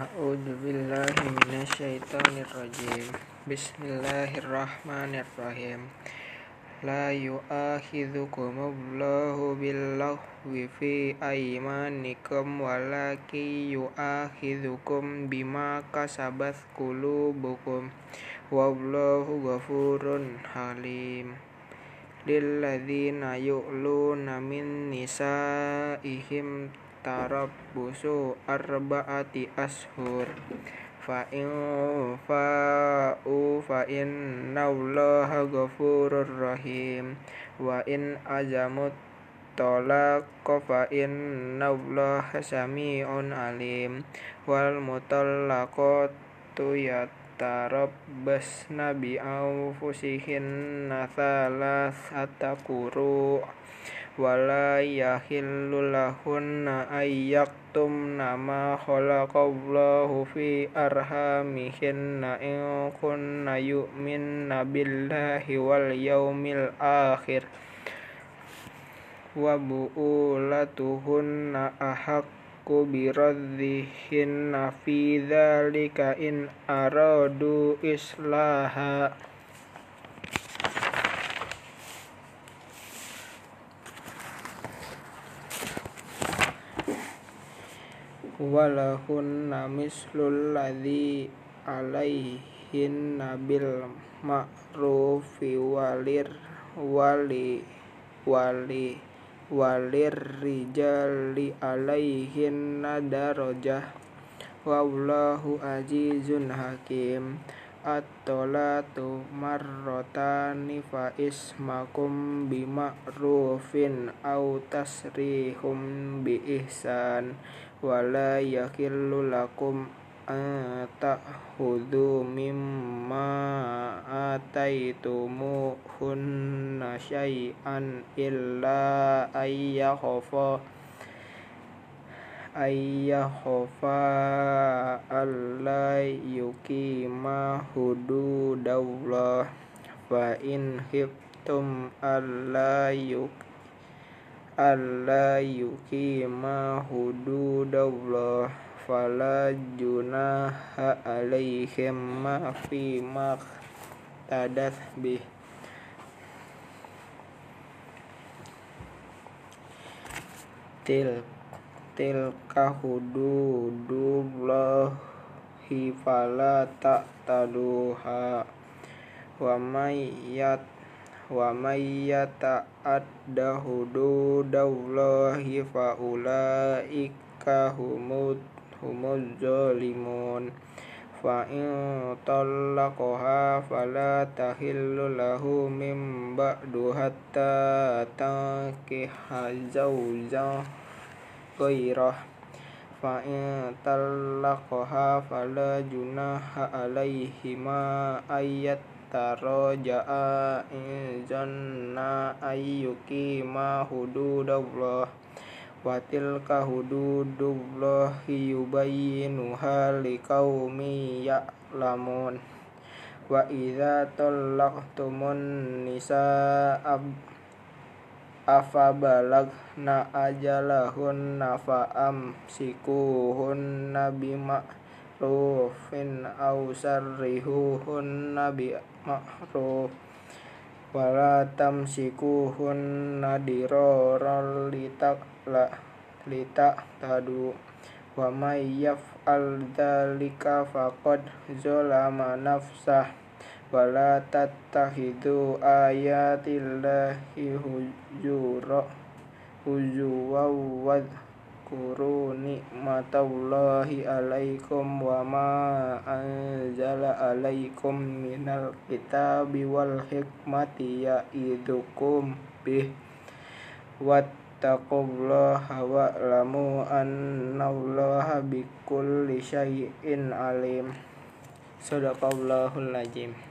A'udzu billahi minasyaitonir rajim. Bismillahirrahmanirrahim. La yu'akhidhukumullahu billaghwi fi aymanikum walakin yu'akhidhukum bima kasabat qulubukum wallahu ghafurun halim. Lilladzina yu'luna min nisaihim tarabbusu arba'ati ashur. Fa in fa'u fa innallaha ghafurur rahim. Wa in azamut talaqa fa innallaha sami'un alim. Wal mutallaqatu yatarabbasna bi anfusihinna thalathata quru' wala yahillu lahunna ayyaktumna ma khalaqallahu fi arhamihinna in kunna yu'minna billahi wal yawmil akhir. Wa bu'ulatuhunna ahaqqu biraddihinna fi dhalika in aradu islaha walahunna mislul ladzi alaihinna bil ma'rufi walir wali wali walir rijali alaihinna darajah. Wallahu azizun hakim. At-talatu marratani fa ismakum bima'rufin aw tasrihum bi ihsan wala yakillu lakum an ta'khudhu mimma ataitumuhunna syai'an illa ayyakhafa ayyakhafa alla yuqima hududallah. Fa in khiftum alla yuqima alla yuqima hududallah fala junaha alaihim ma fi ma tadat bih til tilka hududullahi fala ta'taduha wa may yat wa may yata'adda hududallahi fa ulaika humud humuz zalimun. Fa in talaqaha fala tahillu lahu min ba'du hatta tankiha zawjan ghairah fa in talaqaha fala junaha alaihima ayat taraja'a in zanna ayyukima hududallah wa tilka hududullahi yubayyinuha liqaumi ya'lamun wa idza talaqtumun nisaa afabalagna ajalahunna fa amsikuhunna bima'rufin aw sarrihuhunna bi ma'ruf wala tamsikuhunna diraral litakla litaqtadu wa may yaf'al dzalika faqad zalama nafsah wala tattakhidhu ayatillahi hujura huzwa wa Kuru nikmatallahi alaikum wa ma anzala alaikum minal kitabi wal hikmati ya'idukum bih. Wattaqullaha wa'lamu annallaha bikulli syai'in alim. Sadaqallahul azim